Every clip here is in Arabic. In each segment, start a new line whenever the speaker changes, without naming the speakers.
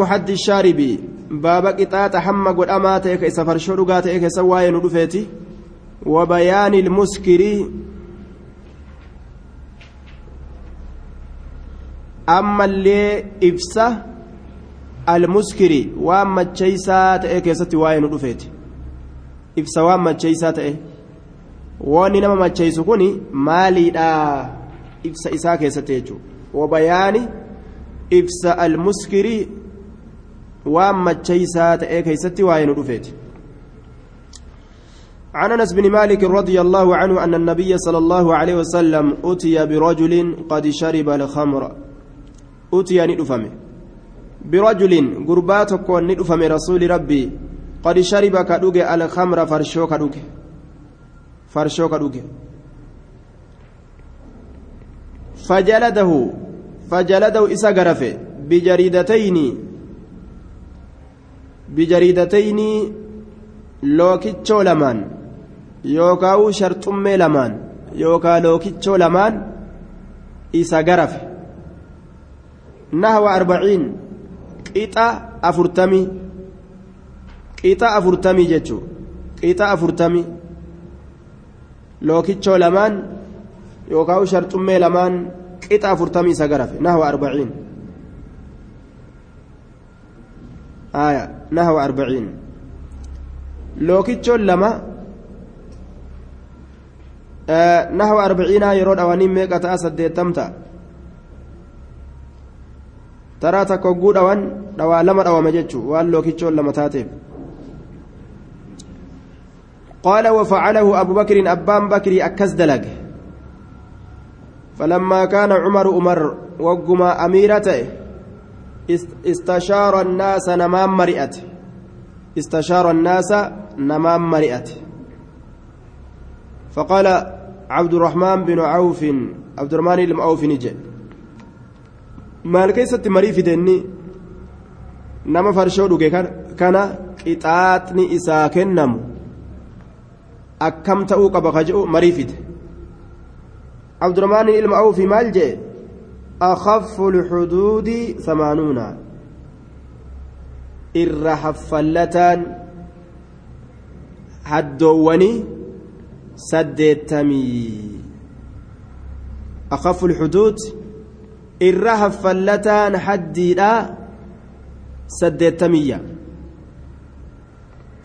حد الشارب. باب قطاط حم قد أما تيك سفر شرقا تيك سواي ندفيتي. وبيان المسكر. أما اللي إفسه المسكر وأما تشيسا تيك ستي واي ندفيتي. إفسه وأما تشيسا تيك wanni nama macheysu kun maaliidha ibsa isaa keessatti jechuudha wabayaani ibsa almuskirii waan macheysaa ta'ee keessatti waa'ee nu dhufeeti. عن أنس بن مالك رضي الله عنه أن النبي صلى الله عليه وسلم أتي برجل قد شرب الخمر. أتي ندفمه برجل قرباتك ندفم رسول ربي قد شرب كدوغ الخمر فرشو كدوغ. farshoo ka dhuge fajaladahu fajaladahu isa garafe lookichoo lamaan yookaa sharxummee lamaan yookaa lookichoo lamaan isa garafe nahwa arbaciin qixa afurtamii qixa afurtamii jechuu qixa afurtamii lookichoo lamaan yookaan sharxummee lamaan qixa afurtamii isa garafe nahwa arbaciin aya nahwa arbaciin lookichoon lama nahwa arbaciinaa yeroo dhawanii meeqa ta'a saddeettam ta'a taraa takka hogguu dhawan dhawaa lama dhawame jechuu waan lookichoon lama taateef قال وفعله أبو بكر أبان بكر أكس دلق فلما كان عمر أمر وقما أميرته استشار الناس نمام مرئت استشار الناس نمام مرئت فقال عبد الرحمن بن عوف عبد الرحمن بن عوف نجي marii fidenni nama farshoo dhuge kana qixaaxni isaa kennamu akkam ta'uu qaba ka jedhu marii fide abdurahmaan ilma awfi maal jee akhafu lxuduudi samaanuuna irra haffallataan haddoowwani saddeettamii akhafu lxuduud irra haffallataan haddiidha saddeettamiyya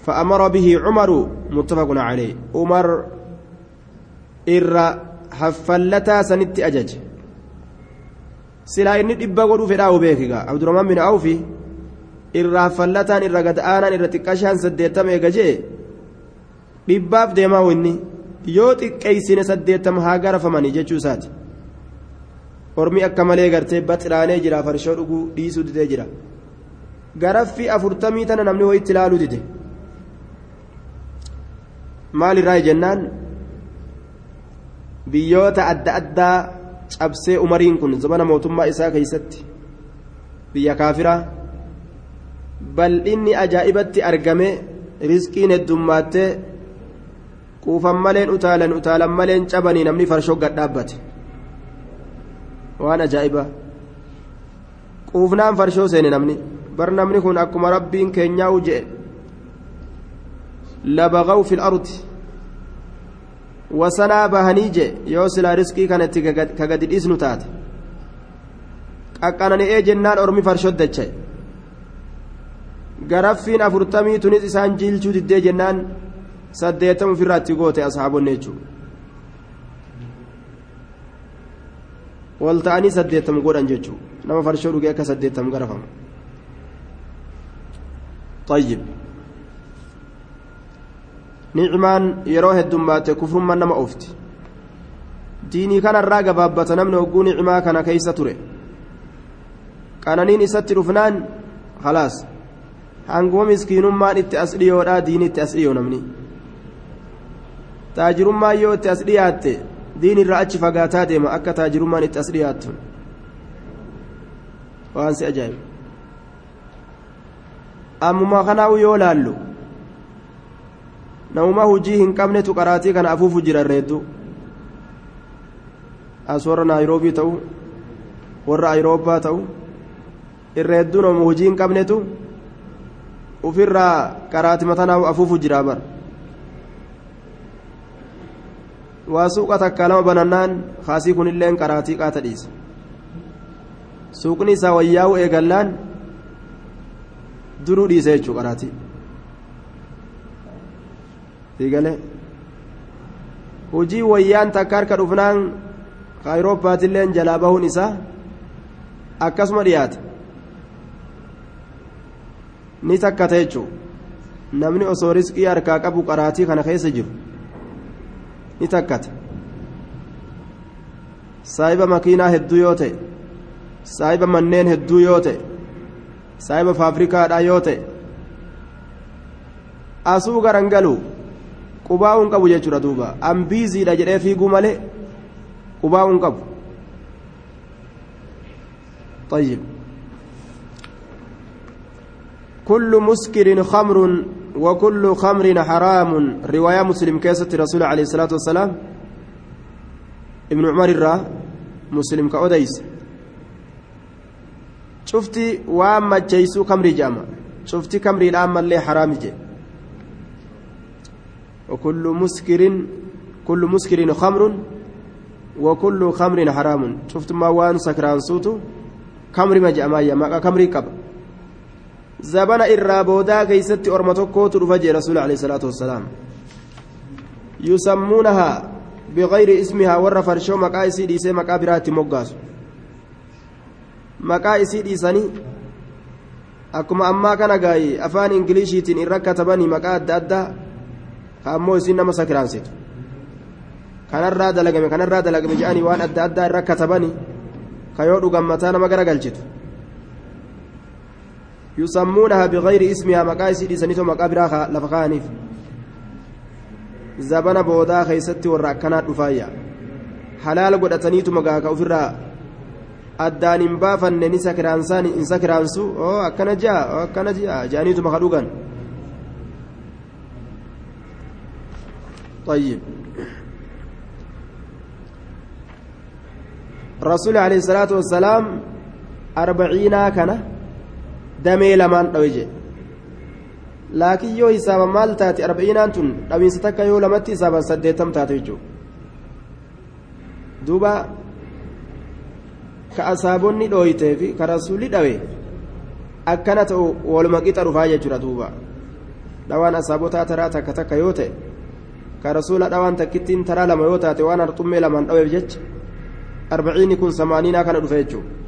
فأمر به عمر متفق عليه عمر إر حفلتا سنت أجج silaa inni dhibba godhuu fedhaa hubeekiga abdurahmaan bin awfi irraa fallataan irra gad'aanaan irra xiqqashaan saddeettama eega jee? Dhibbaaf deemaa inni? Yoo xiqqeeysine saddeettama haa garafamanii jechuu isaati. Ormi akka malee gartee baxiraanee jira farshoo dhuguu dhiisuu didee jira. Garaffi afurtamii tana namni ho'itti ilaaluu dide? Maal irraa jennaan? Biyyoota adda addaa cabsee umariin kun zamana mootummaa isaa keessatti biyya kaafiraa bal'inni ajaa'ibatti argame rizqiin heddummaattee quufan maleen utaalan utaalan maleen cabanii namni farshoo gad dhaabbate. Waan ajaa'iba. Quufnaan farshoo seene namni. Bar namni kun akkuma rabbiin keenyaa jedhe labagaw fil ardi. Wasanaa bahanii je yoo silaa riskii kanatti ka gadi dhiisnu taate qaqqanani'ee jennaan ormi farshoddachaye garaffiin afurtamii tunis isaan jiilchuu diddee jennaan saddeettamu ofirraatti goote ashaabonni jechuudha wal ta'anii saddeettamu godhan jechuudha nama farshoo dhugee akka saddeettamu garafama طيب nicmaan yeroo heddummaate kufrummaan nama oofti diinii kanarraa gabaabbata namni hogguu nicmaa kana keeysa ture qananiin isatti dhufnaan khalaas hanguma miskiinummaan itti as dhiyoodha diini itti as dhiyoo namni taajirummaan yoo itti as dhiyaatte diin irraa achi fagaataa deema akka taajirummaan itti as dhiyaattu waan si ajaa'iba ammuma kanaa'u yoo laallu namuma hujii hin qabnetu qaraatii kana afuufu jira reeddu as warra naayiroobii ta'u warra ayirooppaa ta'u irra hedduun oomu hojii hin qabnetu ufirraa qaraati matanaa afuufu jira bar waa suuqa takka lama banannaan kaasii kunilleen qaraatii qaata dhiisa. Suuqni isaa wayyaa'u eegallaan duruu dhiisa jechuu qaraatii fiigale hojii wayyaan takka harka dhufnaan kaayirooppaatilleen jalaa bahuun isaa akkasuma dhiyaata ni takkata jechuu. Namni osoo riskii harkaa qabu qaraatii kana keessa jiru ni takkata. Saahiba makiinaa hedduu yoo ta'e saahiba manneen hedduu yoo ta'e saahiba faafrikaadhaa yoo ta'e asuu garan galu qubaa'uun qabu jechuudha duuba. Ambiiziidha jedhee fiiguu malee qubaa'uun qabu. طيب كل مسكر خمر وكل خمر حرام رواية مسلم كيسة رسول عليه الصلاة والسلام ابن عمر الرا مسلم كأوديس شفتي وام جيسو كمري جامع شفتي كمري الآن اللي حرام جي وكل مسكر كل مسكر خمر وكل خمر حرام شفت ما وان سكران صوتو كمري ما جامع ما كمري كبر zabana irraa boodaa keeysatti orma tokkootu dhufa jee rasuul alehi salaatu wassalaam yusammuunahaa bigayri ismihaa warra farshoo maqaa isii dhiisee maqaa biraatti moggaasu maqaa isii dhiisanii akkuma ammaa kana gaayi afaan ingiliishiitiin irra katabanii maqaa adda addaa ka ammoo isiin nama sakiraansitu kanarraa dalagame kanarraa dalagame jedhanii waan adda addaa irra katabanii ka yoo dhugan mataa nama gara galchitu يسمونها بغير اسمها مقايس ديسانيتو مقابرها لفقانيف زبنا بودا خيستي والراكنات دفايا حلال قدتنيتو مقاكا وفرا addaan hin baafanne ni sakiraansaan hin sakiraansu oo akkana jaa oo akkana jaa jaaniitu maka dhugan طيب رسول عليه الصلاة والسلام أربعين كان damee lamaan dhawe jee laakiin yoo hisaaban maal taate arba'iinaan tun dhawiinsa takka yoo lamatti hisaaban saddeettam taate jechuudha duuba ka asaabonni dhooytee fi ka rasuulli dhawe akkana ta'u waluma qixa dhufaa jechuudha duuba dhawaan asaabotaa taraa takka takka yoo ta'e takkittiin taraa lama yoo taate waan harxummee lamaan dhaweef jecha arbaciinni kun samaaniinaa kana dhufe jechuudha.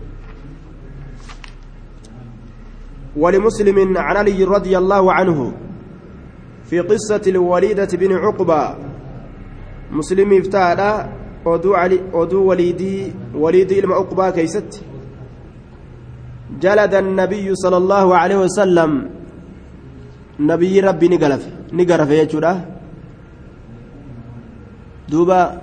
ولمسلم عن علي رضي الله عنه في قصة الوليدة بن عقبة مسلم افتادا oduu waliidii waliidii ilma uqbaa keeysatti jalada annabiyyu sala allaahu aleyhi wasalam nabiyyi rabbi ni galafe ni garafe jechuudha duuba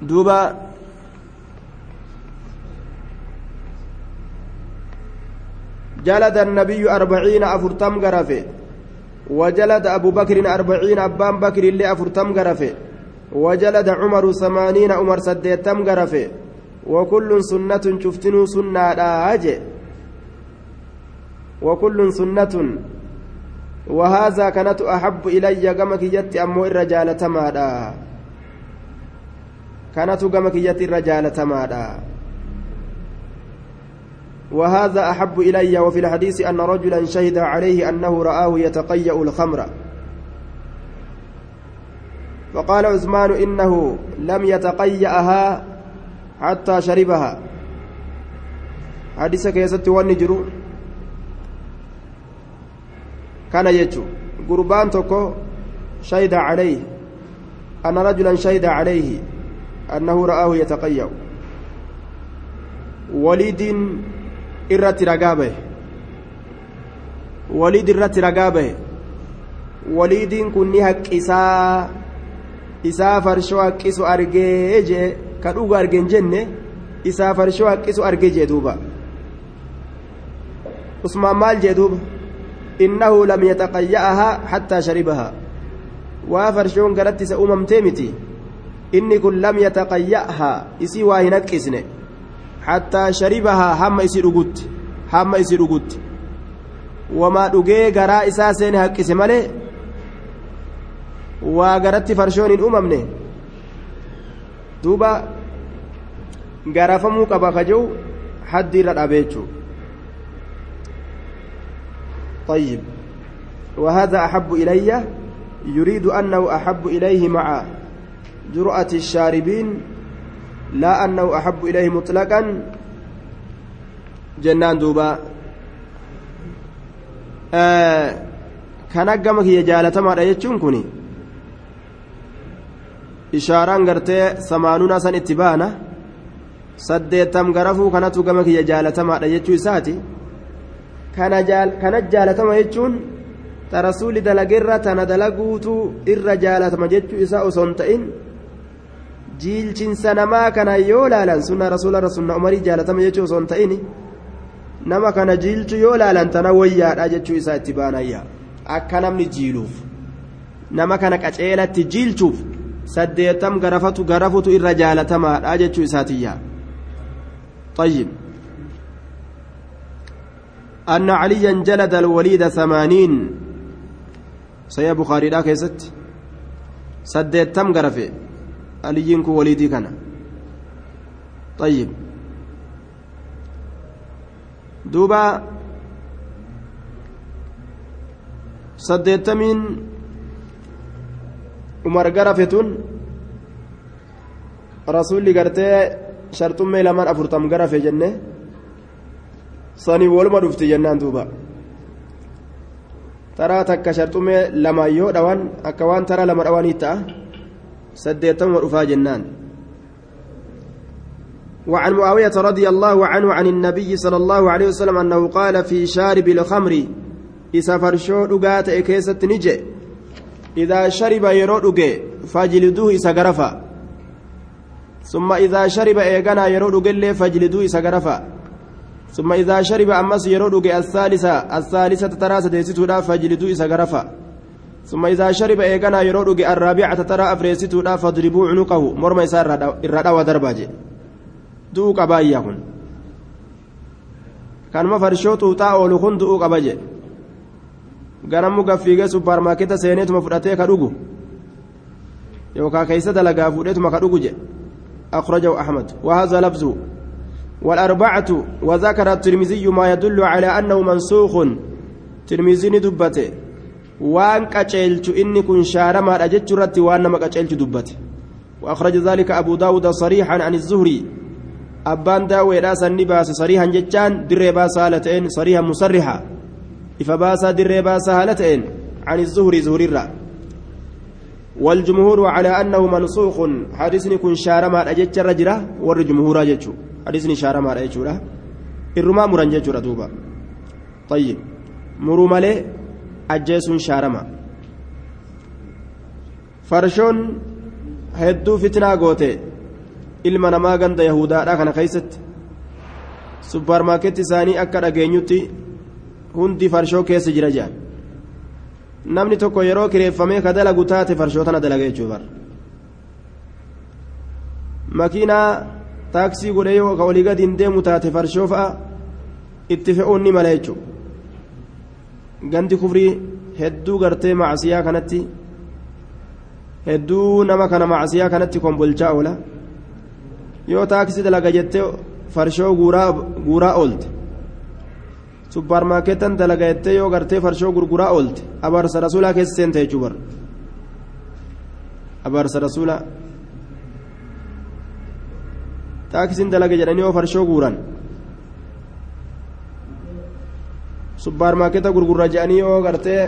duuba جلد النبي أربعين أفرتم غرفة. وجلد أبو بكر أربعين أبان بكر اللي أفرتم غرفة. وجلد عمر ثمانين عمر سديتم غرفة. وكل سنة شفتنو سنة أجي وكل سنة وهذا كانت أحب إلي كما كيت أمو الرجال تمادا كانت كما كيت الرجال تمادا وهذا أحب إلي وفي الحديث أن رجلا شهد عليه أنه رآه يتقيأ الخمر. فقال عثمان إنه لم يتقيأها حتى شربها. حديث كيست والنجر كان يجو قربان تكو شهد عليه أن رجلا شهد عليه أنه رآه يتقيأ وليد irratti ragaa bahe waliid irratti ragaa bahe waliidiin kun ni haqqisaa isaa farshoo haqqisu argee jee ka dhugu argen jenne isaa farshoo haqqisu arge jee duuba usmaan maal jee duuba innahu lam yataqayya'ahaa hattaa sharibahaa waa farshoon garatti isa uumamtee miti inni kun lam yataqayya'haa isii waa hin haqqisne hattaa sharibahaa hamma isii dhugutti hamma isii dhugutti wamaa dhugee garaa isaa seene haqqise malee waa garatti farshoon hin uumamne duuba garafamuu qaba ka jiru haddi irra dhabe jechuu طيب. وهذا أحب إلي يريد أنه أحب إليه مع جرأة الشاربين لا أنه أحب إليه مطلقا. جنان دوبا. آه كان أقامك هي جالة ما رأيتشون كوني إشاران قرتي سمانونا سن اتبانا saddeettam garafuu kanatu gama kiyya jaalatamaadha jechuu isaati kana jaalatama jechuun ta rasuulli dalageerra tana dalaguutu irra jaalatama jechuu isaa osoo hin ta'in jiilchinsa namaa kana yoo laalan sunna rasuularra sunna umarii jaalatama jechuu osoo hin ta'in nama kana jiilchu yoo laalan tana wayyaadha jechuu isaa itti baanayya akka namni jiiluuf nama kana qaceelatti jiilchuuf saddeettam garafatu garafutu irra jaalatamaadha jechuu isaatiyyaa طيب أن عليا جلد الوليد ثمانين. سيا بخاري لا كيست. سديت تم غرفة. علي كو وليدي كان. طيب. دوبا. سديت تمين. عمر غرفتون رسولي غرتي sharxummee lamaan afurtam garafe jenne sanii waluma dhufti jennaan duuba. Taraa takka sharxummee lamaan yoo dhawan akka waan taraa lama dhawanii ta'a saddeettamuma dhufaa jennaan. وعن معاوية رضي الله عنه عن النبي صلى الله عليه وسلم أنه قال في شارب الخمر إذا فرشو دقات إكيسة نجي إذا شرب يرو فاجلدوه إذا غرفا ثم إذا شرب إيغانا يرود قل فاجلدوا إسا ثم إذا شرب أمس يرود الثالثة الثالثة ترى سديستودا فاجلدوا إسا غرفا. ثم إذا شرب إيغانا يرود الرابعة ترى أفريستودا فاضربوا عنقه. مرمى إسا إرادا ودرباجي دو قبايا كن كان ما فرشو توتا أولو كن دو قباجي ganammu gaffiigee supparmaarkeeta seeneetuma fudhatee ka dhugu yookaan keessa dalagaa fuudheetuma ka dhugu jedhe أخرجه أحمد. وهذا لفظه. والأربعة وذكر الترمذي ما يدل على أنه منسوخ. ترمذي دبته وان كتشيلت إني كن شارما أجت رتي وأن ما كتشيلت دبته. وأخرج ذلك أبو داود صريحا عن الزهري. أبان داوي راس النباس صريحا جتان دريبا سالتين صريحا مصرحا إفباسا دريبا سالتين عن الزهري زهري الرّ والجمهور على أنه منسوخ. حديثني كن شارما أجج الرجرة والجمهور أججو hadiisni ishaaramaadha jechuudha. Irrumaa muran jechuudha duuba. Tayyib. Muruu malee ajjeesuun shaarama farshoon hedduu fitnaa goote ilma namaa ganda yahudaadha kana keessatti supparmaarkeetti isaanii akka dhageenyutti hundi farshoo keessa jira jean namni tokko yeroo kireeffamee ka dalagu taate farshoo tana dalage jechuudha makiinaa taaksii godhee yoo ka olii gadi hin deemu taate farshoo fa'a. Itti fe'uun ni mala jechuu gandi kufrii hedduu gartee macasiyaa kanatti hedduu nama kana macasiyaa kanatti kombolchaa oola. Yoo taaksii dalaga jettee farshoo guuraa oolte. Supparmaarkeetan dalaga jettee yoo gartee farshoo gurguraa oolte abaarsa rasuulaa keessa seente jechuu bar abaarsa rasuulaa taaksiin dalaga jedhanii yoo farshoo guuran supparmaarkeeta gurgurra jedhanii yoo gartee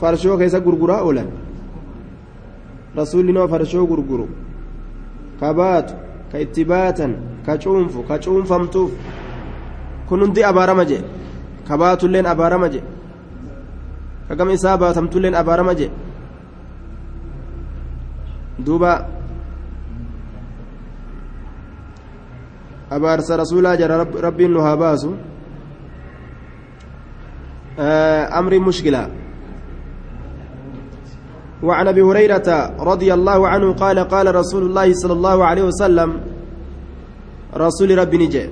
farshoo keessa gurguraa oolan rasuulli noo farshoo gurguru ka baatu ka itti baatan ka cuunfu ka cuunfamtuuf kun hundi abaarama jedhe ka baatulleen abaarama jedhe ka gama isaa baatamtulleen abaarama jedhe duuba abaarsa rasuulaa jara rabbiin nu haa baasu amri mushkilaa وعن أبي هريرة رضي الله عنه قال قال رسول الله صلى الله عليه وسلم رسول ربي نجي.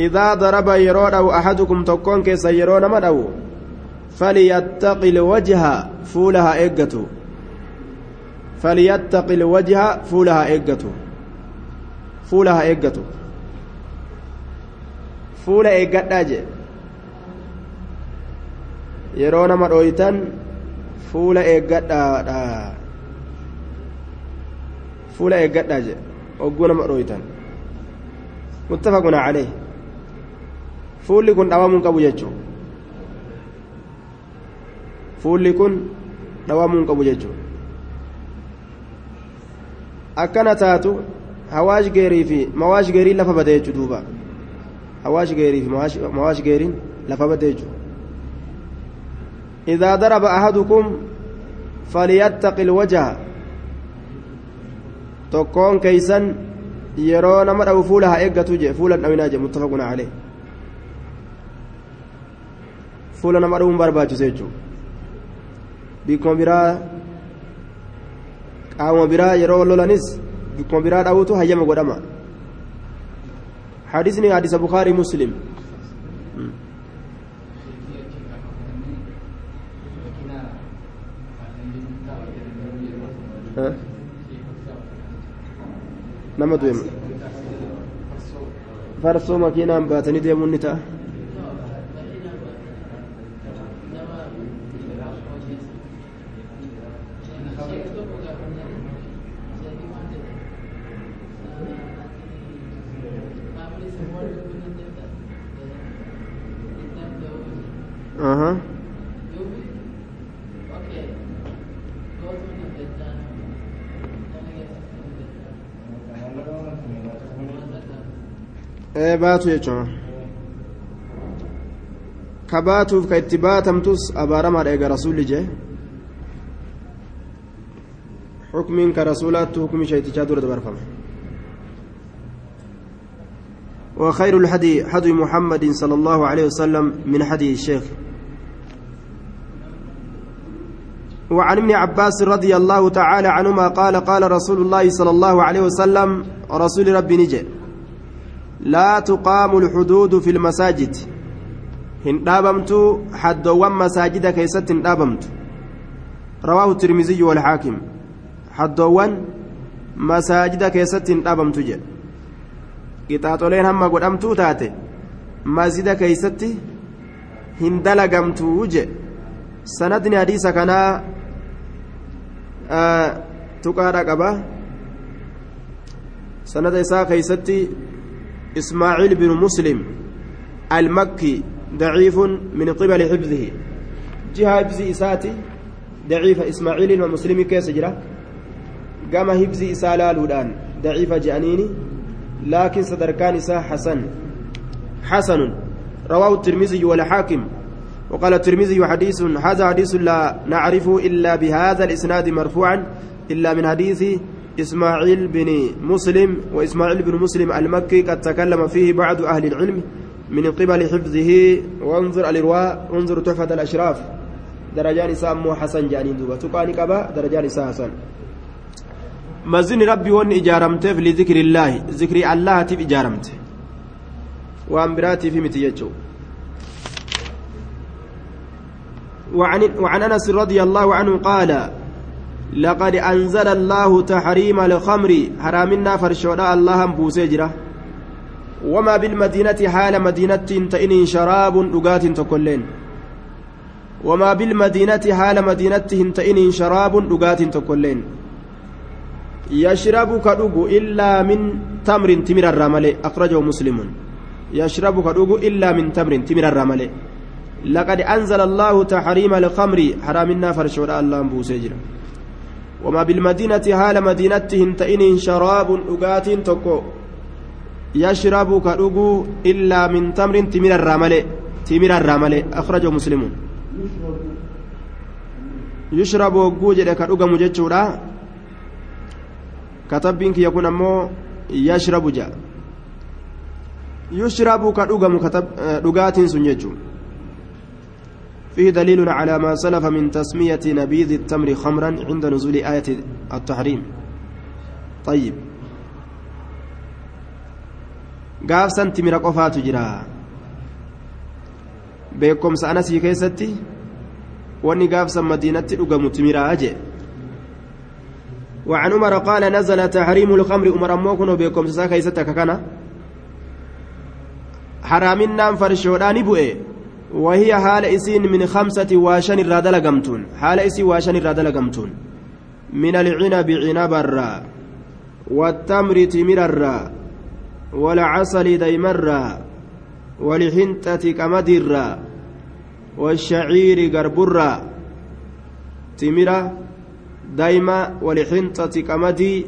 إذا ضرب يرون أو أحدكم تكون كيس يرون مدعو فليتقي الوجه فولها إيقته فليتقي الوجه فولها إيقته فولها إيقته فولا إيقتها جي yeroo nama dhooytan fuula eeggadhaadha fuula eeggadhaa jedhe ogguu nama dhooytan muttafaquna calee fuulli kun dhawamuu qabu jechuu fuulli kun dhawamuu qabu jechuu akkana taatu hawaash geerii fi mawaash geeriin lafa bade jechuu duuba hawaash geerii fi mawaash geeriin lafa bade jechuu إذا ضرب أحدكم فليتق الوجه تكون كيسا يرون مرأة فولها إيقة جي فولا أو متفق عليه fuula nama dhabuun barbaachisa jechuudha bikkuma biraa qaama biraa yeroo lolanis biraa dhabuutu hayyama godhama hadisni hadisa bukaarii muslim nama du'e farsoo makiinaan baatanii deemuun ni ta'a Aha. ee baatu jechuun ka baatuuf ka itti baatamtus abaaramaadha eega rasuulli jee xukmiin ka rasuulaattu hukmi shaytichaa dura dabarfama وخير الهدي هدي محمد صلى الله وعن ابن عباس رضي الله تعالى عنهما قال قال رسول الله صلى الله عليه وسلم رسول ربي نجي لا تقام الحدود في المساجد. هن دابمت حدوان مساجد كيست دابمت رواه الترمذي والحاكم. حدوان مساجد كيست دابمت جي. hamma godhamtuu taate masjida keeysatti hin dalagamtuu je sanadni hadiisa kanaa tuqaadha qaba sanada isaa keeysatti ismaaciil binu muslim almakki daciifun min qibali xibdihi jiha hibzi isaati daciifa ismaaciil ilma muslimi keessa jira gama hibzi isaa laaluudhaan daciifa je'aniini لكن صدركان إساء حسن حسن رواه الترمذي والحاكم وقال الترمذي حديث هذا حديث لا نعرفه إلا بهذا الإسناد مرفوعا إلا من حديث إسماعيل بن مسلم وإسماعيل بن مسلم المكي قد تكلم فيه بعض أهل العلم من قبل حفظه. وانظر الإرواء انظر تحفة الأشراف. درجان إساء مو حسن جانين دوبا. تقاني قبا درجان حسن. مزن ربي ون إجارمته لذكر الله. ذكر الله تب إجارمته. وأن براتي في متيجو وعن, وعن أنس رضي الله عنه قال لقد أنزل الله تحريم الخمر حرامنا فرشودا الله بوسجرة وما بالمدينة حال مدينة تئن شراب لقات تكلين. وما بالمدينة حال مدينة تئن شراب لقات تكلين. يشرب كدوغو إلا من تمر تمر الرمل. أخرجه مسلم. يشرب كدوغو إلا من تمر تمر الرمل. لقد أنزل الله تحريم الخمر حرامنا فرشور الله بوسجر وما بالمدينة حال مدينتهم تئن شراب أغات تكو يشرب كدوغو إلا من تمر تمر الرمل تمر الرمل أخرجه مسلم. يشرب مججورا katabbiin kiyya kun ammoo yashrabu jaa yushrabu ka dhugamu dhugaatiin sun jechuun فيه دليل على ما سلف من تسمية نبيذ التمر خمرا عند نزول آية التحريم. طيب. gaaf san timira qofaatu jira beekomsa anasii keessatti wanni gaafsan madiinatti dhugamu timiraa jee وعن عمر قال نزل تحريم الخمر عمر موكن بكم ساكا يستك كان حرامنا فرشودان بؤي وهي حال إسين من خمسة واشن الرادل قمتون حال إسي واشن الرادل قمتون من العنب عنب الرا والتمر تمر الرا والعسل ديم الرا والحنطة كمد والشعير قرب الرا. تمره دايما ولحنطة كمدي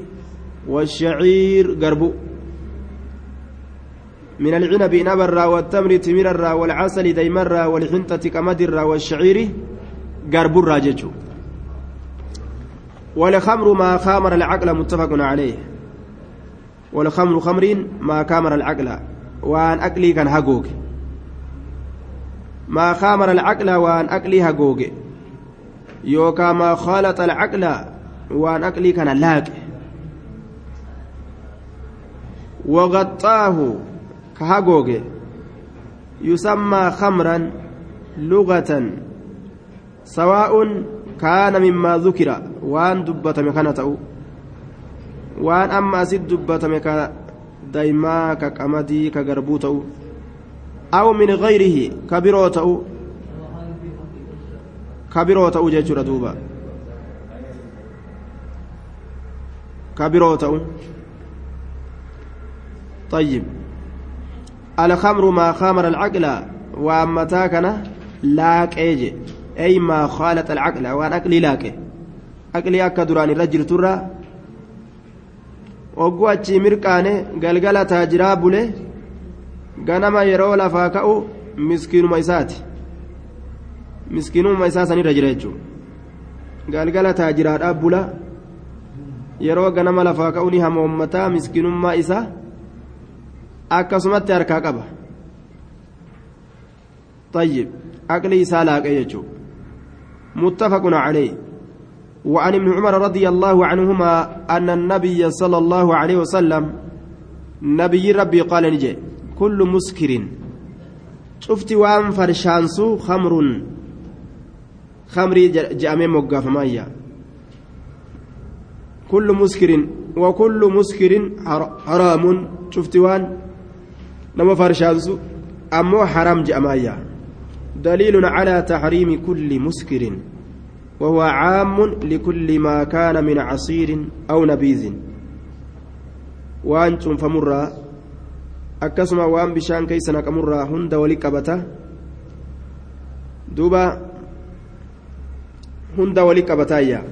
والشعير قرب من العنب نبرا والتمر تمررا والعسل ديمرا والحنطة كمدرا والشعير قرب الراجج والخمر ما خامر العقل متفق عليه. والخمر خمر ما خامر العقل. وان أكلي كان هقوق ما خامر العقل وان أكلي هقوق yookaan maa khaalata alcaqla waan aqlii kana laaqe wagaxaahu ka hagooge yusammaa khamran lugatan sawaa'un kaana mimmaa dukira waan dubbatame kana ta'u waan amma asit dubbatame ka daymaa ka qamadii ka garbuu ta'u aw min gayrihi ka biroo ta'u kabiroo ta'uu jechuudha duuba kabiroo ta'u طيب الخمر ما خامر العقل وأمتا كان لاك ايجي أي ما خالت العقل وأن أكلي لاك أكلي أكا دراني الرجل ترى ogguu achii mirqaane galgala taajiraa bule ganama yeroo lafaa ka'u miskiinuma isaati miskiinummaa isaa sanirra jira jechuudha galgala taajiraadhaaf bula yeroo ganama lafaa ka'u ni hamoommataa miskiinummaa isaa akkasumatti harkaa qaba. طيب عقلي سالاك يجو متفق عليه وعن ابن عمر رضي الله عنهما أن النبي صلى الله عليه وسلم نبي ربي قال نجي كل مسكر شفت وان فرشانسو خمر خمري جامع مقاف مايا كل مسكر وكل مسكر حرام شفت وان نما فرشانسو أمو حرام جأمايا. دليل على تحريم كل مسكر وهو عام لكل ما كان من عصير أو نبيذ. وأنتم فمرة أكسما وأن بشان كيسنا كمرة هند ولكبته دوبا هند ولكبتايا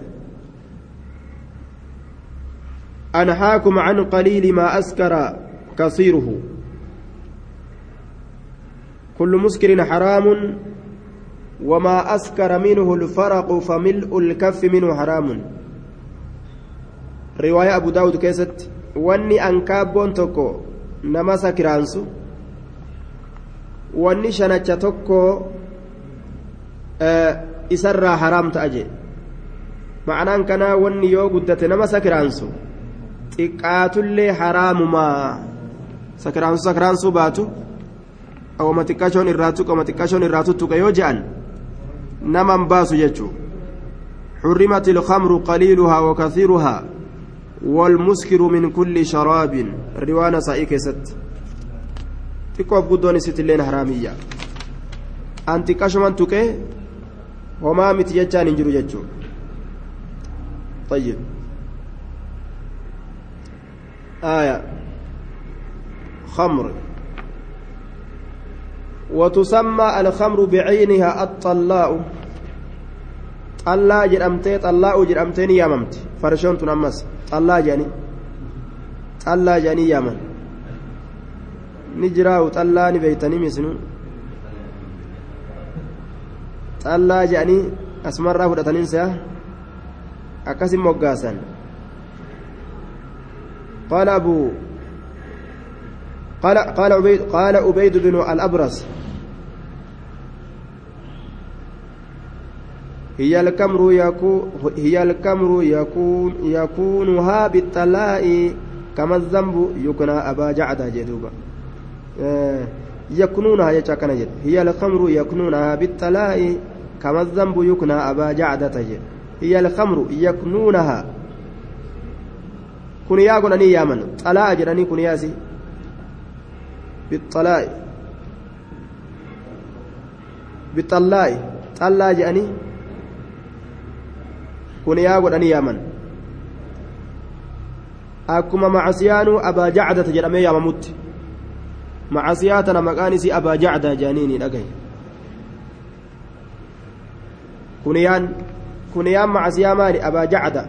أنهاكم عن قليل ما أسكر كثيره. كل مسكر حرام وما أسكر منه الفرق فملء الكف منه حرام رواية أبو داود كيست واني أنكابون توكو نما سكرانسو واني شنچا توكو آه isarraa haraam ta'a jee ma'anaan kanaa wanni yoo guddate nama sakiraansu xiqqaatullee haraamumaa sakiraansu sakiraansuu baatu awwama xiqqashoon irraa tuqama xiqqashoon irraa tuttuqa yoo je'an naman baasu jechuu حرمت الخمر قليلها وكثيرها والمسكر من كل شراب روانا سائك ست تكوب قدوني ستلين حرامية أنت كشمان تكي jechaan hin jiru jechuun طيب آية خمر وتسمى الخمر بعينها الطلاء. طلا جرمتي طلاء جرمتين ياممت. فرشون تنمس طلا جاني. طلا جاني يامن نجراو طلا نبيتني مسنون xallaa jedhanii asumarraa fudhataniinsa akkasin moggaasan قال أبو قال قال عبيد قال عبيد بن الأبرص هي الكمر يكون هي الكمر يكون يكونها بالطلاء كما الذنب يكون أبا جعد جدوبا. آه يكنونها يتكن جد. هي الخمر يكنونها بالطلاء كما الذنب يكون أبا جعد جد هي الخمر يكنونها كن يا قلني يا من؟ طلاء جراني كن ياسي بالطلاء بالطلاء طلاء جاني kun yaa godhanii yaaman akkuma macasiyaanu abaa jacdata jedhamee yaamamutti macasiyaa tana maqaan isii abaa jacdaa jedhaniini dhagaye kuniyaan kuniyaan macasiyaa maali abaa jacda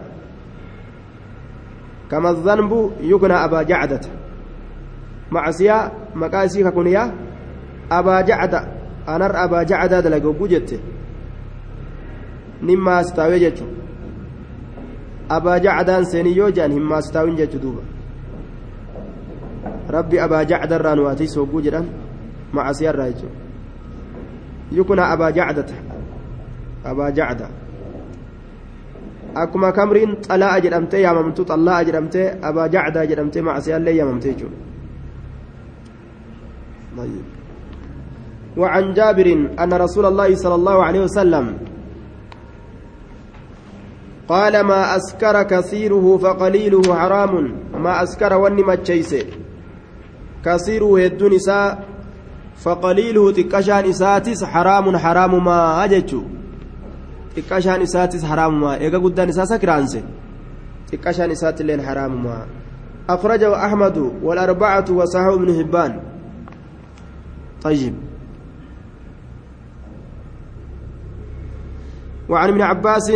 kama dhanbu yuknaa abaa jacdata macasiyaa maqaa isii ka kuniyaa abaa jacda anar abaa jacdaa dalage hogguu jette nin maasitaawee jechuudha abaa jacdaan seenii yoo jedhan hin maasitaawin jechu duuba rabbi abaa jacdarraa nu atiis hogguu jedhan macasiyarraa jechuudha yukuna abaa jacdata abaa jacda akkuma kamriin xalaa'a jedhamtee yaamamtu xallaa'a jedhamtee abaa jacdaa jedhamtee macasiyaallee yaamamte jechuudha وعن جابر أن رسول الله صلى الله عليه وسلم قال ما أسكر كثيره فقليله حرام ما أسكر وني ما تشيسه. كثيره هدون إساء فقليله تكشان إساتس حرام حرام ما أججو تكشان إساتس حرام ما إيقا قدان إسا سكرانسه تكشان إسات اللين حرام ما. أخرجه أحمد والأربعة وصححه ابن حبان. طيب. وعن ابن عباس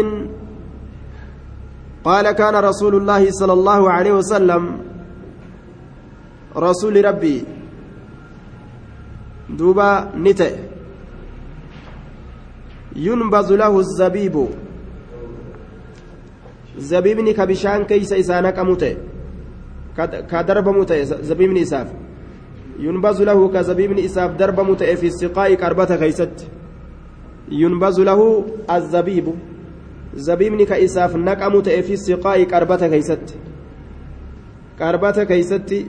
قال كان رسول الله صلى الله عليه وسلم رسول ربي. دوبا نتئ ينبذ له الزبيب. زبيبني كبشان كيس إسانك متئ كدرب متئ زبيبني إساف ينبذ له كزبيبني إساف درب متئ في السقاء كربة كيست ينبذ له الزبيب ta'e fi siqaa'i qarbata keeysatti qarbata keeysatti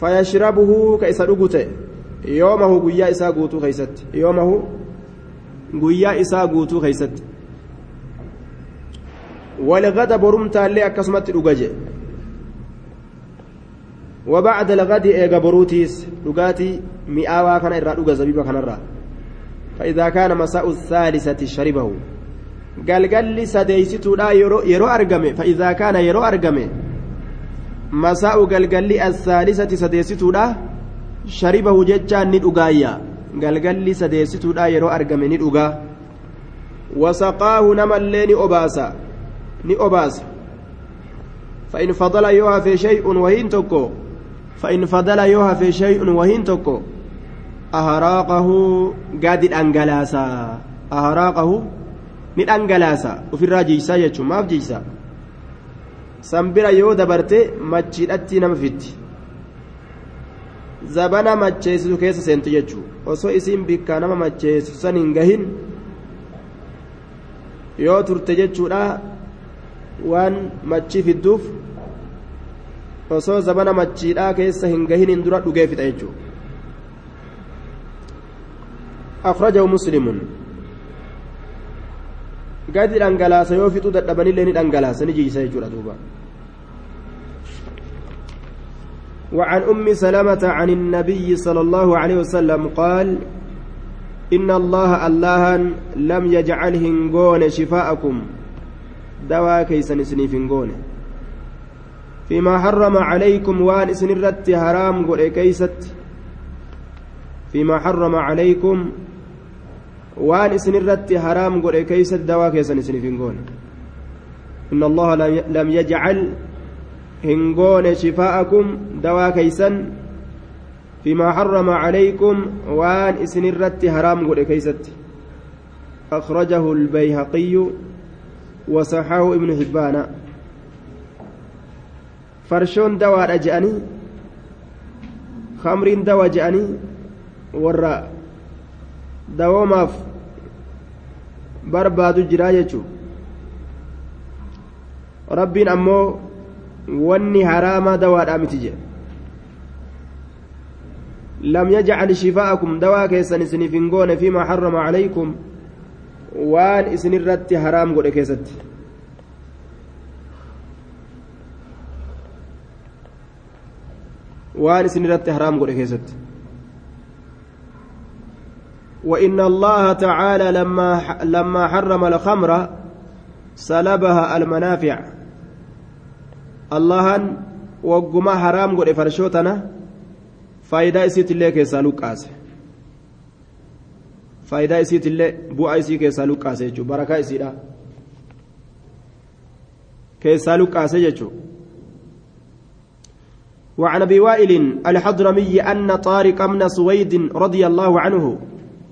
fayashrabuhu ka isa dhugu ta'e yoomahu guyyaa isaa guutuu keeysatti yoomahu guyyaa isaa guutuu keeysatti walgada borumtaallee akkasumatti dhuga je وبعد الغد إيجا بروتيس لقاتي مئاوا كان إرى لقى زبيبا كان إرى. فإذا كان مساء الثالثة شربه. قال قال لي سديستو لا يرو, يرو أرقمي. فإذا كان يرو أرقمي. مساء قال قال لي الثالثة سديستو لا شربه جتان ندقايا قال قال لي سديستو لا يرو أرقمي ندقا وسقاه أباسا. ni obaasa فإن فضل يوها في شيء وهين تكو. فإن فضل يوها في شيء وهين تكو aharaaqahu gaadi dhangalaasa aharaaqahu ni dhangalaasa ofirraa jiisaa jechuun maaf jiisaa sanbira yoo dabarte machiidhatti nama fitti zabana macheessitu keessa seenti jechuun osoo isiin bikkaa nama macheessitu san hin gahin yoo turte jechuudha waan machii fidduuf osoo zabana machiidhaa keessa hin gahin hin dura dhugee fixa jechuudha. أخرجه مسلم قد الأنجلاس يوفي تدبني لين الأنجلاس نجي سيجور دوبا وعن أم سلمة عن النبي صلى الله عليه وسلم قال إن الله الله لم يجعل هنغون شفاءكم. دواء كيسن سنيفنغون فيما حرم عليكم وان سنرت حرام قل كيست فيما حرم عليكم godhe keeysatti dawaa keessan isiniif hin goone inna allaha lam yajcal hin goone shifaa'akum dawaa keeysan fimaa harrama calaykum waan isin irratti haraam godhe keeysatti أخرجه البيهقي وصححه ابن حبان فرشون دواء جأني خمر دواء جأني warra dawoomaaf barbaadu jiraa jechuun. Rabbiin ammoo wanni haraamaa dawaadhaa miti jedhe لم يجعل شفاءكم دواء كيسن سنفنقون فيما حرم عليكم وان اسن الرت حرام قد كيست وان اسن الرت حرام قد كيست وإن الله تعالى لما لما حرم الخمر سلبها المنافع الله وقما حرام قد فرشوتنا faayidaa isiitillee keessaa luqqaase faayidaa isiitillee bu'aa isii keessaa luqqaase jechuudha barakaa isiidha keessaa luqqaase jechuudha. وعن ابي وائل الحضرمي ان طارق بن سويد رضي الله عنه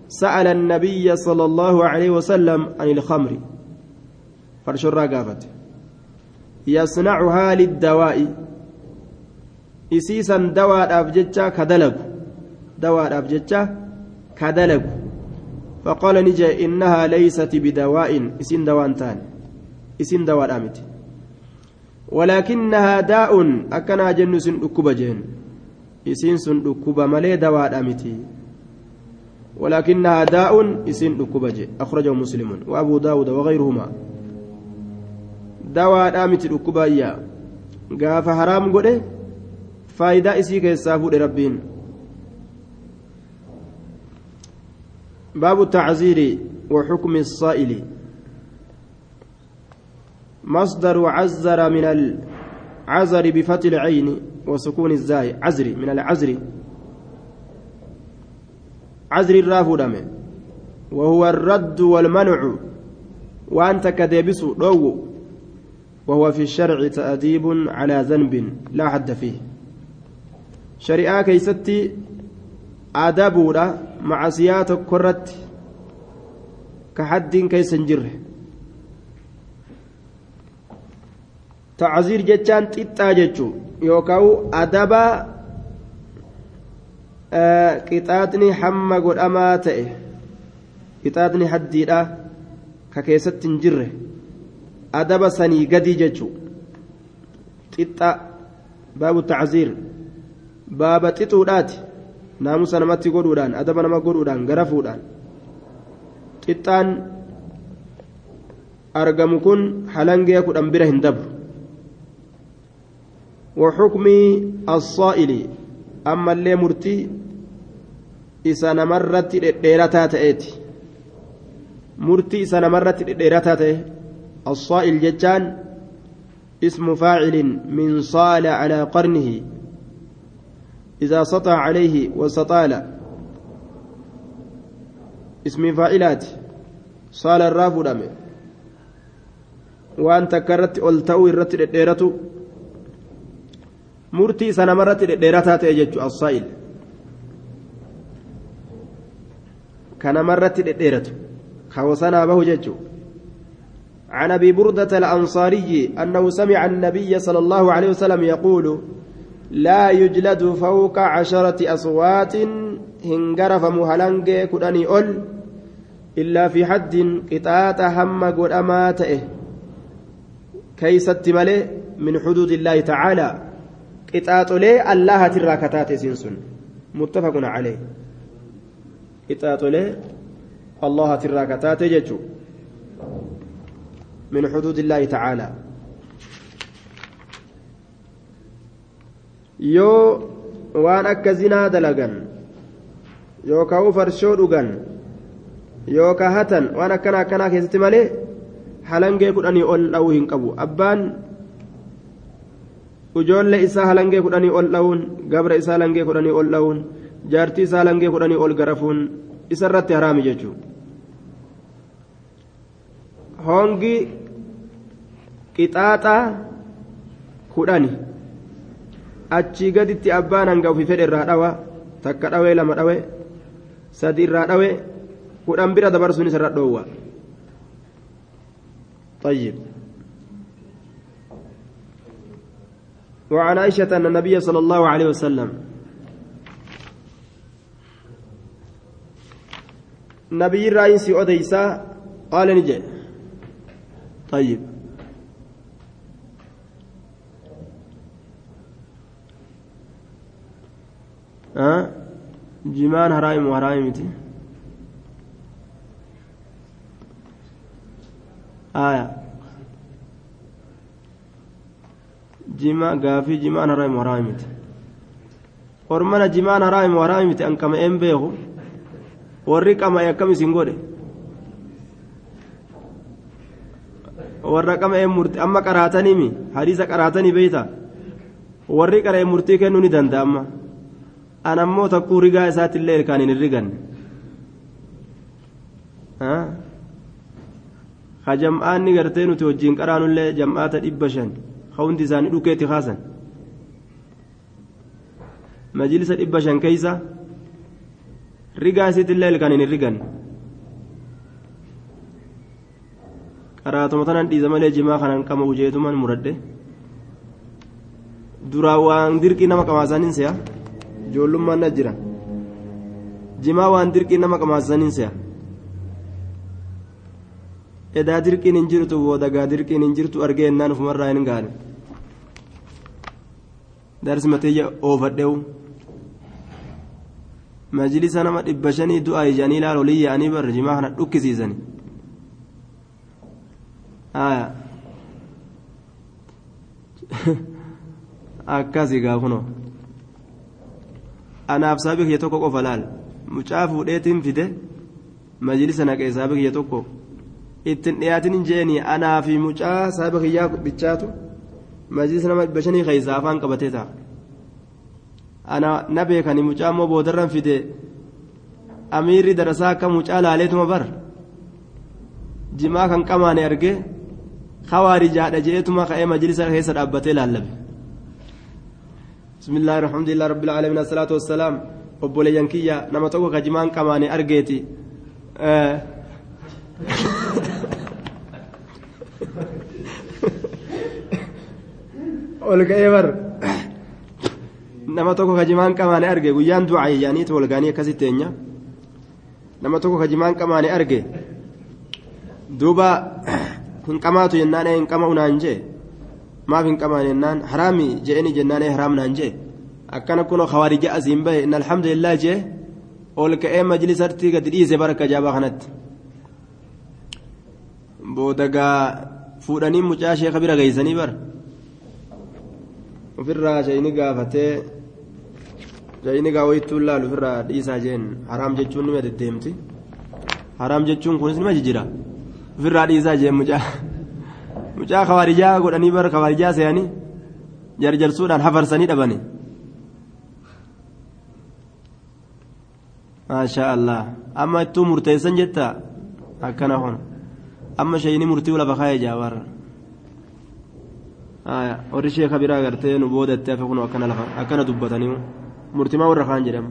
سال النبي صلى الله عليه وسلم عن الخمر فرشرا قافت يصنعها للدواء ka dalagu dawaadhaaf jecha ka dalagu faqaala ni jee innahaa leeysati bidawaa'in isin dawaan taane isin dawaadhaa miti akkanaa jennu isin dhukkuba jeen isiin sun dhukkuba malee dawaadhaa miti ولكنها داء اسين دكوبجي أخرجه مسلم وأبو داود وغيرهما دواء دامت دكوبايا قاف حرام قده isii keessaa fuudhe rabbiin باب التعزير وحكم الصائل مصدر عزر من العزر بفتح العين وسكون الزاي. عزري من العزر عزر الرافو وهو الرد والمنع. وأنت كديبس دو وهو في الشرع تأديب على ذنب لا حد فيه. shari'aa keeysatti adabuudha macasiyaa tokko irratti ka haddiin jechaan xixxaa jechuu yookaan adaba qixaaxni hamma godhamaa ta'e qixaaxni haddiidha ka keessatti hin jirre adaba sanii gadii jechuu xixxa baabu tacziir baaba xixuudhaati naamusa namatti godhuudhaan adaba nama godhuudhaan garafuudhaan xixxaan argamu kun halangee kudhan bira hin وحكم الصائل. أما اللي مرتي إسا نمرت ديرتا تأتي. مرتي إسا نمرت ديرتا تأتي. الصائل جتان اسم فاعل من صال على قرنه. إذا سطع عليه وسطال. اسم فاعلات. صال الراف دم وأن تكرت ألتو ديرتو مرتي سنة مرت ديرتها تأجج الصائل كان مرت ديرتو خوصنا به ججو عن ابي برده الانصاري انه سمع النبي صلى الله عليه وسلم يقول لا يجلد فوق عشرة أصوات هنجرف مهلنج كدني أول إلا في حد قطعة هم قد أماته كيست ملي من حدود الله تعالى لي الله تراكتات سنسن متفق عليه قطعة لي الله تراكتات ججو من حدود الله تعالى yoo waan akka zinaa dalagan yookaan farshoo dhugan yookaan hatan waan akkana akkanaa keessatti malee halangee kudhanii ol dha'uu hin qabu abbaan ijoollee isaa halangee kudhanii ol dha'uun gabra isaa halangee kudhanii ol dha'uun jaartii isaa halangee kudhanii ol garafuun isarratti haraami jechuudha hongi qixaaxaa kudhani. achii gaditti abbaan hanga ofii fedhe irraa dhawa takka dhawee lama dhawee sadi irraa dhawee kudhan bira dabarsuun isarra dhoowwa طيب وعن عائشة أن النبي صلى الله عليه وسلم نبي الرئيس أديسا ni jedhe طيب. ها؟ jimaan haraami haraami miti jima gaafii jimaan haraami haraami miti ormana jimaan haraami haraami miti an kama en beeku warri qama'e akkam isin godhe warra qama'e murti amma qaraatanimi hadiisa qaraatanii beeyta warri qara'e murtii kennuu ni danda'a amma an ammoo takkuu rigaa isaatiillee ilkaan hin riganne ka jam'aanni gartee nuti wajjiin qaraanullee jam'aata dhibba shan ka hundi isaanii dhukeetti kaasan majlisa dhibba shan keeysa rigaa isiitillee ilkaan hin riganne qaraatuma tanan dhiisa malee jimaa kanan qama ujeetuman muradhe duraa waan dirqii nama qamaasaniin se'a ijoollummaan na jira jimaa waan dirqii nama qamaasaniin se'a edaa dirqiin hin jirtu boodagaa dirqiin hin jirtu argee ennaan ufumarraa hin gaane darsi mateeyya oofadheewu majlisa nama dhibba shanii du'aa ijanii ilaal olii yaa'anii barra jimaa kana dhukkisiisanii akkasi gaafunoo anaaf saabii kiyya tokko qofa laal mucaa fuudheetiin fide majlisa naqee saabii kiyya tokko ittiin dhiyaatin jeeni anaa fi mucaa saabii kiyyaa bichaatu majlisa nama dhibba shanii keeysa afaan qabatee ta'a ana na beekani mucaa immoo boodarran fide amiirri darasaa akka mucaa laaleetuma bar jimaa kan qamaane argee خوارجها جئتما خير مجلس هيس رابطه لالب بسم الله الحمد لله رب العالمين الصلاة والسلام obboleeyyan yankiyya nama tokko ka jimaan qamaane argeeti ol ka'ee bar nama tokko ka jimaan qamaane arge guyyaan du'aa yaaniiti wal gaanii akkasitti eenya nama tokko ka jimaan qamaane arge duuba hin qamaatu jennaan hin qama'u naan jee maaf hin qamaan jennaan haraami je'eni jennaan haraam naan jee akkana kunoo hawaarija asiin bahe inna alhamdulillah jee ol ka'ee majlisartii gadi dhiise baraka jaabaa kanatti boodagaa fuudhanii mucaa sheeka bira geeysanii bar ofirraa shayini gaafatee shayini gaa wayittuun laalu ofirraa dhiisaa jeen haraam jechuun nima deddeemti haraam jechuun kunis nima jijjira ofirraa dhiisaa jeen mucaa mucaa kawaarijaa godhanii bar kawaarijaa seeyanii jarjarsuudhaan hafarsanii dhabanii maashaa allah amma ittuu murteessan jetta akkana kun amma shayini murtii lafa kaayee jaawarra biraa gartee nu boodatte hafe kun akkana lafa akkana dubbatanii murtimaa warra kaan jedhama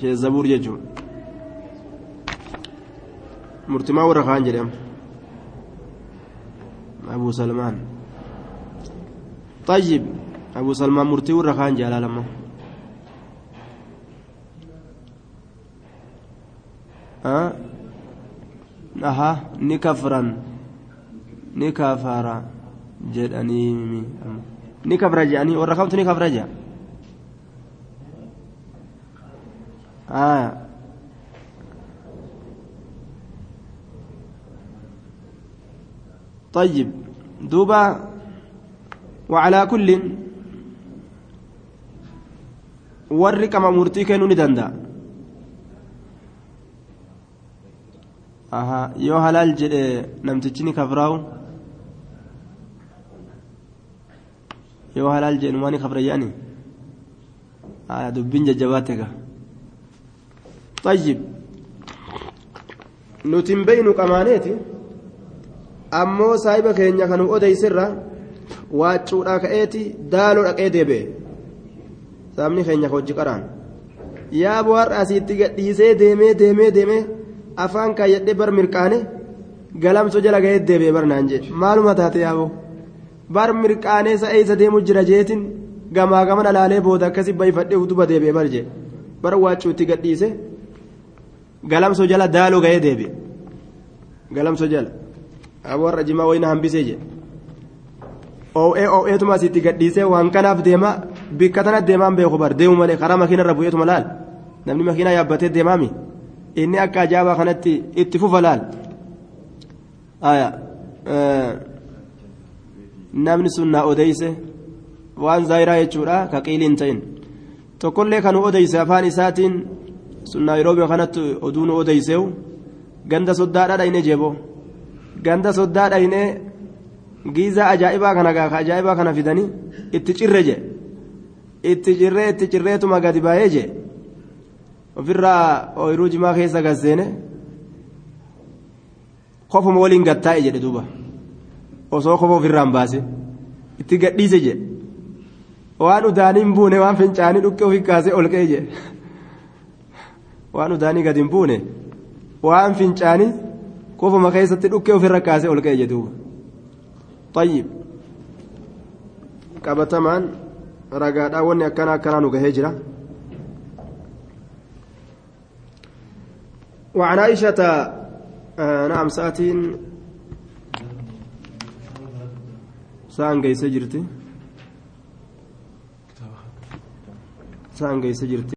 shee zabuur jechuun murtimaa warra kaan jedhama abu salmaan طيب أبو سلمان مرتي ورا خان جلال لما ها أها نكفرا نكفر جدني نكفر جاني ورا خمت نكفر جا آه طيب دوبا وعلى كل warri qama murtii kennuu ni danda'a yoo halaal jedhe namtichi ni kafraa'u yoo halaal jeenu maani kafra jedhani dubbiin jajjabaate gaa. Tayyib. Nuti hin beeynu qamaaneeti. Ammoo saahiba keenya kanu odeyserra waaccuudhaa ka'eeti daalo dhaqee deebee saabni keenya hojii qaraan. Yaa bu'aarra asiitti gadhiisee deemee deemee deemee afaan kaayyadhee bar mirqaane galamso jala ga'ee deebi'e barnaan jee maaluma taate yaaboo. Bar mirqaanee sa'eessa deemu jira jeetin gamaa gamana laalee booda akkasii bayfadhee utuba deebi'ee bar jee bar waaccuutti gadhiise galamsoo jala daaloo ga'ee deebi'e galamsoo jala warra jimaa wayna hambisee jedhe oo'ee oo'eetuma asitti gadhiisee waan kanaaf deema bikka tana deemaan beeku bar deemu malee karaa makiinarra bu'eetuma laal namni makiinaa yaabbatee deemaami inni akka ajaa'ibaa kanatti itti fufa laal namni sun na odeyse waan zaayiraa jechuudha ka qiiliin ta'in tokkollee kan odeyse afaan isaatiin sun naayiroobii kanatti oduu nu odeyseewu ganda soddaadhaa dhayne jeeboo ganda soddaa dhayne giizaa ajaa'ibaa kana gaa ajaa'ibaa kana fidanii itti cirre je itti cirree itti cirreetuma gadi baay'ee je ofirraa ooyiruu jimaa keessa gasseene kofuma waliin gattaa'e jedhe duuba osoo kofa ofirraan baase itti gadhiise je waan udaanii hin buune waan fincaanii dhukkee ofi kaasee ol ka'e je waan udaanii gadi hin buune waan fincaanii kofuma keessatti dhukkee ofirra kaasee ol ka'e je duuba طيب qabatamaan ragaadhaa wanni akkana akkanaa nu gahee jira وعن عائشة آه نعم ساعتين ساعة جيسة جرتي ساعة جيسة جرتي